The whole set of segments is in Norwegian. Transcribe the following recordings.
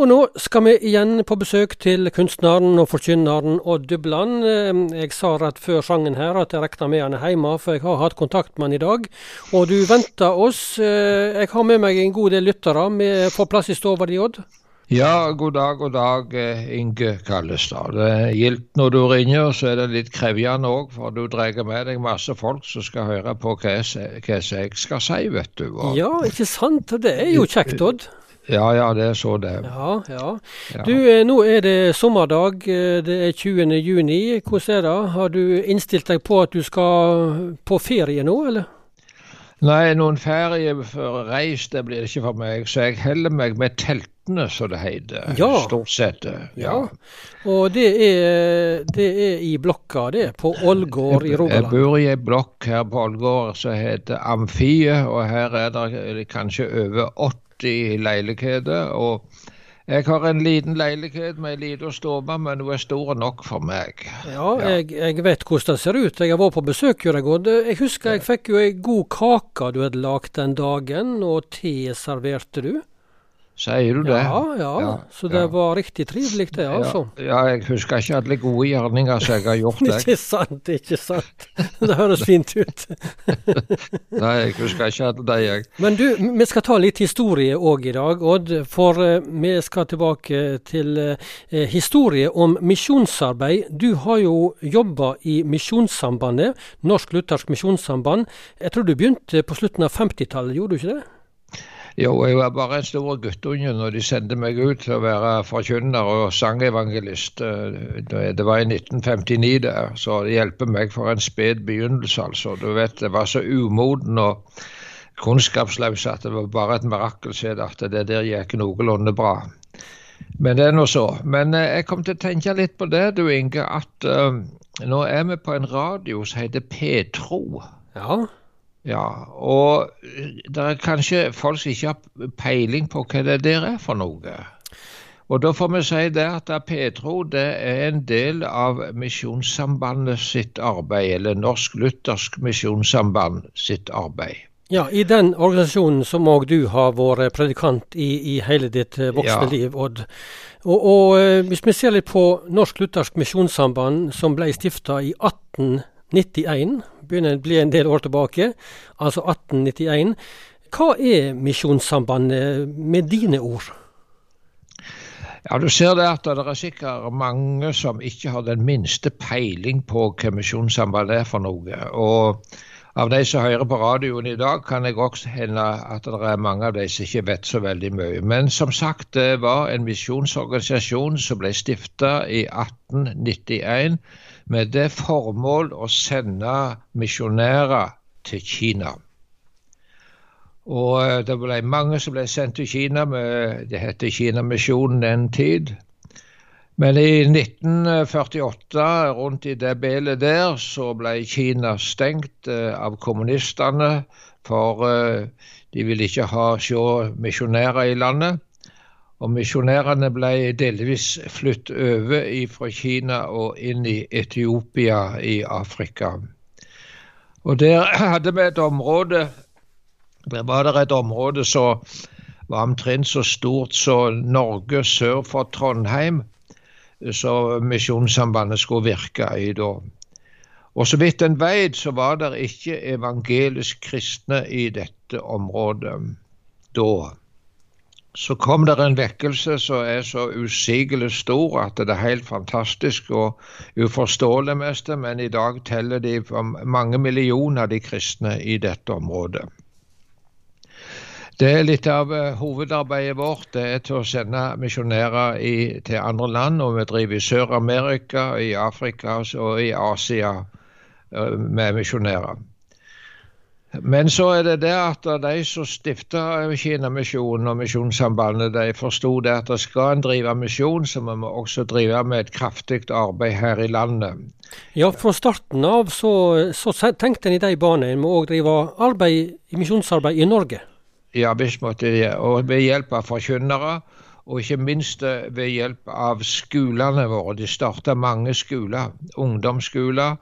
Og nå skal vi igjen på besøk til kunstneren og forkynneren Odd Dubland. Jeg sa rett før sangen her at jeg regna med han er hjemme, for jeg har hatt kontakt med han i dag. Og du venter oss. Eh, jeg har med meg en god del lyttere. Vi får plass i stova di, Odd? Ja, god dag, god dag, eh, Inge Kallestad. Det er gildt når du ringer, så er det litt krevende òg, for du drar med deg masse folk som skal høre på hva jeg, hva jeg skal si, vet du. Og... Ja, ikke sant. Det er jo kjekt, Odd. Ja, ja, det er så det. Ja, ja. Du, eh, nå er det sommerdag. Eh, det er 20. juni. Hvordan er det? Har du innstilt deg på at du skal på ferie nå, eller? Nei, noen ferie for reis, det blir det ikke for meg. Så jeg holder meg med teltene, som det heter. Ja. Stort sett. Ja. ja. Og det er, det er i blokka, det? På Ålgård i Rogaland? Jeg bor i ei blokk her på Ålgård som heter Amfie, og her er det kanskje over 80 i leiligheter. Og jeg har en liten leilighet med ei lita stue, men hun er stor nok for meg. Ja, ja. Jeg, jeg, vet hvordan det ser ut. Jeg har vært på besøk hos deg. Jeg husker jeg fikk jo ei god kake du hadde lagd den dagen, og te serverte du. Sier du det? Ja, ja. ja så det ja. var riktig trivelig, det, altså. Ja, jeg husker ikke alle gode gjerninger som jeg har gjort. Jeg. ikke sant, ikke sant. Det høres fint ut. Nei, jeg husker ikke alle de, jeg. Men du, vi skal ta litt historie òg i dag, Odd. For uh, vi skal tilbake til uh, historie om misjonsarbeid. Du har jo jobba i Misjonssambandet, Norsk Luthersk Misjonssamband. Jeg tror du begynte på slutten av 50-tallet, gjorde du ikke det? Jo, jeg var bare en stor guttunge når de sendte meg ut til å være forkynner og sangevangelist. Eh, det var i 1959 der, så det hjelper meg for en sped begynnelse, altså. Du vet, det var så umoden og kunnskapsløs at det var bare et mirakel at det der gikk noenlunde bra. Men det er nå så. Men eh, jeg kom til å tenke litt på det, du Inge, at uh, nå er vi på en radio som heter Petro. Ja. Ja, og det er kanskje folk som ikke har peiling på hva det der er for noe. Og da får vi si det at Petro det er en del av Misjonssambandet sitt arbeid, eller Norsk Luthersk Misjonssamband sitt arbeid. Ja, i den organisasjonen som òg du har vært predikant i, i hele ditt eh, voksne ja. liv, Odd. Og, og, eh, hvis vi ser litt på Norsk Luthersk Misjonssamband, som ble stifta i 1891 begynner å bli en del år tilbake, altså 1891. Hva er Misjonssambandet med dine ord? Ja, Du ser det at det er sikkert mange som ikke har den minste peiling på hva Misjonssambandet er for noe. Og av de som hører på radioen i dag, kan jeg også hende at det er mange av de som ikke vet så veldig mye. Men som sagt, det var en misjonsorganisasjon som ble stifta i 1891 med det formål å sende misjonærer til Kina. Og eh, det ble mange som ble sendt til Kina, med, det het Kinamisjonen en tid. Men i 1948, rundt i det belet der, så ble Kina stengt eh, av kommunistene. For eh, de ville ikke ha se misjonærer i landet. Og misjonærene ble delvis flyttet over fra Kina og inn i Etiopia i Afrika. Og der hadde vi et område Der var det et område som var omtrent så stort som Norge sør for Trondheim, som Misjonssambandet skulle virke i da. Og så vidt en veit, så var det ikke evangelisk kristne i dette området da så kom det en vekkelse som er så usigelig stor at det er helt fantastisk og uforståelig mest, men i dag teller de mange millioner de kristne i dette området. Det er litt av uh, hovedarbeidet vårt. Det er til å sende misjonærer til andre land. Og vi driver i Sør-Amerika, i Afrika og i Asia uh, med misjonærer. Men så er det det at de som stifta Kinamisjonen og Misjonssambandet, de forsto det at det skal en drive misjon, så må vi også drive med et kraftig arbeid her i landet. Ja, fra starten av så, så tenkte en i de banene med å drive arbeid, misjonsarbeid i Norge? Ja, visst måtte de Og ved hjelp av forkynnere, og ikke minst eh, ved hjelp av skolene våre. De starta mange skoler, ungdomsskoler.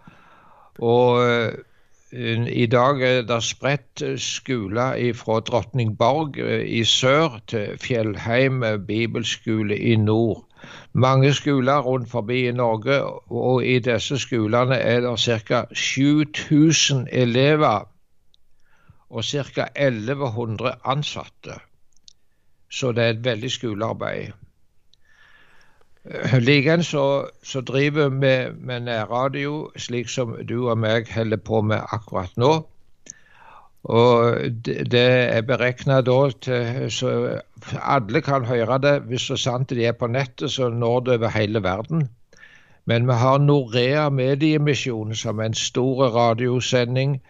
og I dag er det spredt skoler fra Drotningborg i sør til Fjellheim bibelskole i nord. Mange skoler rundt forbi i Norge, og i disse skolene er det ca. 7000 elever og ca. 1100 ansatte. Så det er et veldig skolearbeid. Likeens så, så, driver vi med, med nærradio, slik som du og meg holder på med akkurat nå. Og det, det er beregna da til så alle kan høre det. Hvis så sant de er på nettet, så når det over hele verden. Men vi har Norea Mediemisjon som en stor radiosending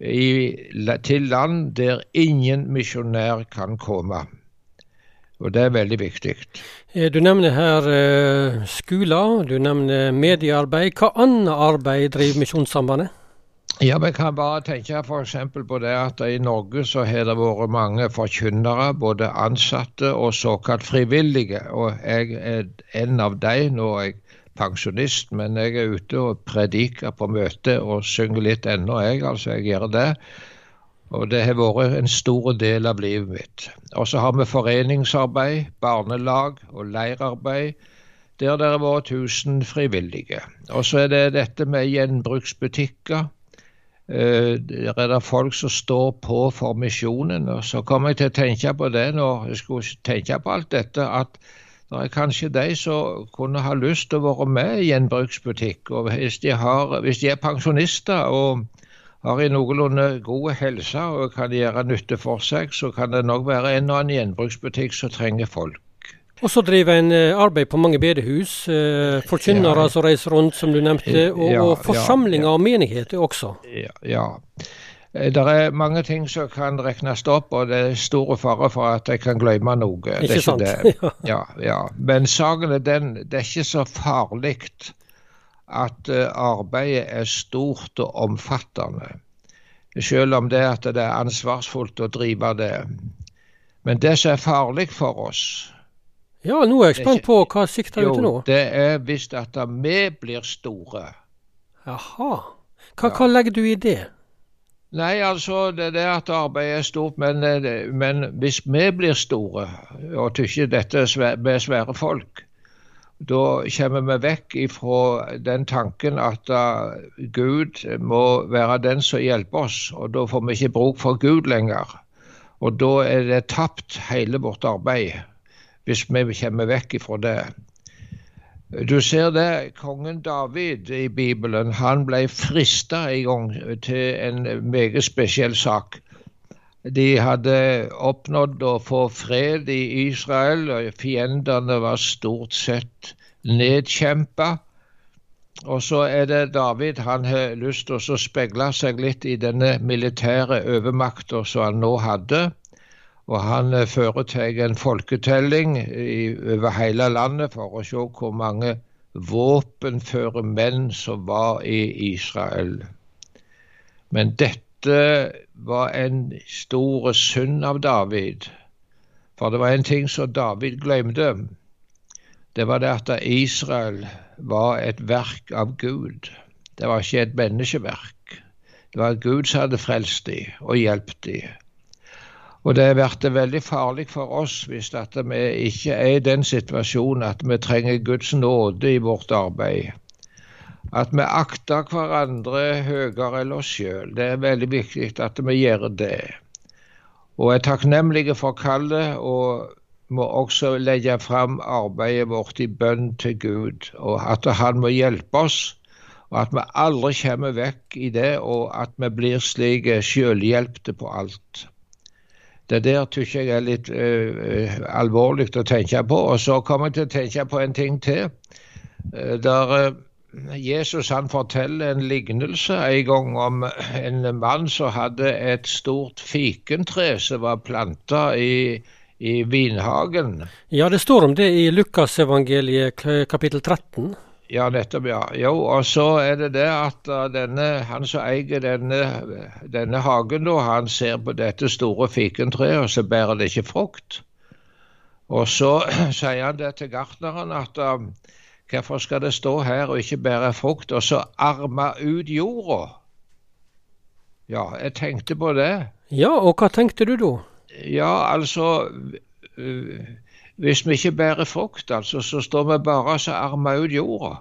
i, til land der ingen misjonær kan komme. Og det er veldig viktig. Eh, du nevner her eh, skoler, du nevner mediearbeid. Hva annet arbeid driver Misjonssambandet? Ja, Vi kan bare tenke f.eks. på det at i Norge så har det vært mange forkynnere, både ansatte og såkalt frivillige. Og jeg er en av dem. Nå er jeg pensjonist, men jeg er ute og prediker på møte og synger litt ennå, jeg. Altså, jeg gjør det. Og det har vært en stor del av livet mitt. Og så har vi foreningsarbeid, barnelag og leirarbeid, der det har vært 1000 frivillige. Og så er det dette med gjenbruksbutikker. Eh, der er det folk som står på for misjonen. Og så kom jeg til å tenke på det når jeg skulle tenke på alt dette, at det er kanskje de som kunne ha lyst til å være med i gjenbruksbutikk. Og hvis de, har, hvis de er pensjonister og har i noenlunde god helse og kan gjøre nytte for seg, så kan det nok være en og annen gjenbruksbutikk som trenger folk. Og så driver en eh, arbeid på mange bedehus. Eh, forkynnere ja. som reiser rundt, som du nevnte, og, ja, og forsamlinger ja, og menigheter også. Ja, eh, Det er mange ting som kan regnes opp, og det er store fare for at jeg kan glemme noe. Ikke, ikke sant? Ja, ja. Men saken er den, det er ikke så farlig at eh, arbeidet er stort og omfattende. Selv om det, at det er ansvarsfullt å drive det. Men det som er farlig for oss Ja, nå er jeg spent på hva sikter du til nå? Det er hvis at vi blir store. Jaha. Hva, hva legger du i det? Nei, altså det det at arbeidet er stort, men, eh, men hvis vi blir store og tykker dette med svære folk, da kommer vi vekk ifra den tanken at uh, Gud må være den som hjelper oss, og da får vi ikke bruk for Gud lenger. Og da er det tapt hele vårt arbeid, hvis vi kommer vekk ifra det. Du ser det, kongen David i Bibelen, han ble frista en gang til en meget spesiell sak. De hadde oppnådd å få fred i Israel, og fiendene var stort sett nedkjempa. Og så er det David. Han har lyst til å speile seg litt i denne militære overmakta som han nå hadde. Og han foretar en folketelling i, over hele landet for å se hvor mange våpenføre menn som var i Israel. Men dette dette var en stor synd av David. For det var en ting som David glemte. Det var det at Israel var et verk av Gud. Det var ikke et menneskeverk. Det var Gud som hadde frelst dem og hjulpet dem. Og det vært veldig farlig for oss hvis vi ikke er i den situasjonen at vi trenger Guds nåde i vårt arbeid at vi akter hverandre høyere enn oss sjøl. Det er veldig viktig at vi gjør det. Og er takknemlige for kallet, og må også legge fram arbeidet vårt i bønn til Gud, og at Han må hjelpe oss, og at vi aldri kommer vekk i det, og at vi blir slik sjølhjelpte på alt. Det der syns jeg er litt uh, alvorlig å tenke på. Og så kommer jeg til å tenke på en ting til. Uh, der uh, Jesus han forteller en lignelse en gang om en mann som hadde et stort fikentre som var planta i, i vinhagen. Ja, det står om det i Lukasevangeliet kapittel 13. Ja, nettopp, ja. Jo, og så er det det at uh, denne, han som eier denne, denne hagen, da, han ser på dette store fikentreet, og så bærer det ikke frukt. Og så sier han det til gartneren at uh, Hvorfor skal det stå her og ikke bære frukt, og så arme ut jorda? Ja, jeg tenkte på det. Ja, og hva tenkte du da? Ja, altså Hvis vi ikke bærer frukt, altså, så står vi bare så armer ut jorda.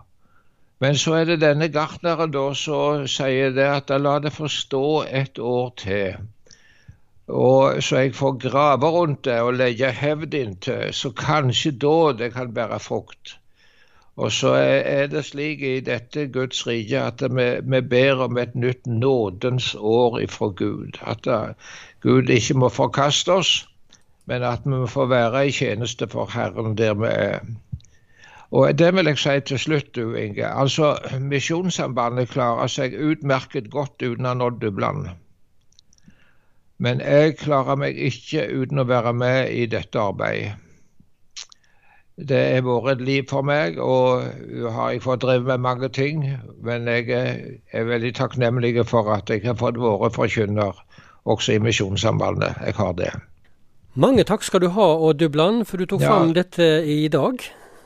Men så er det denne gartneren da som sier det at la det få stå et år til. Og Så jeg får grave rundt det og legge hevd inntil, så kanskje da det kan bære frukt. Og så er det slik i dette Guds rike at vi, vi ber om et nytt nådens år ifra Gud. At Gud ikke må forkaste oss, men at vi må få være i tjeneste for Herren der vi er. Og Det vil jeg si til slutt, du Inge. Altså, Misjonssambandet klarer seg utmerket godt uten å ha Dubland. Men jeg klarer meg ikke uten å være med i dette arbeidet. Det har vært et liv for meg, og har jeg fått drevet med mange ting. Men jeg er veldig takknemlig for at jeg har fått være forkynner også i Misjonssambandet. Jeg har det. Mange takk skal du ha, Odd Dubland, for du tok ja. fram dette i dag.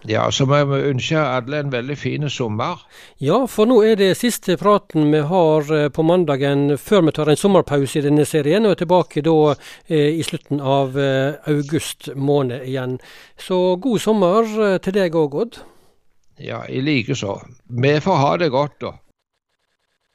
Ja, så må vi ønske alle en veldig fin sommer. Ja, for nå er det siste praten vi har eh, på mandagen før vi tar en sommerpause i denne serien, og er tilbake da eh, i slutten av eh, august måned igjen. Så god sommer eh, til deg òg, Odd. Ja, i likeså. Vi får ha det godt, da.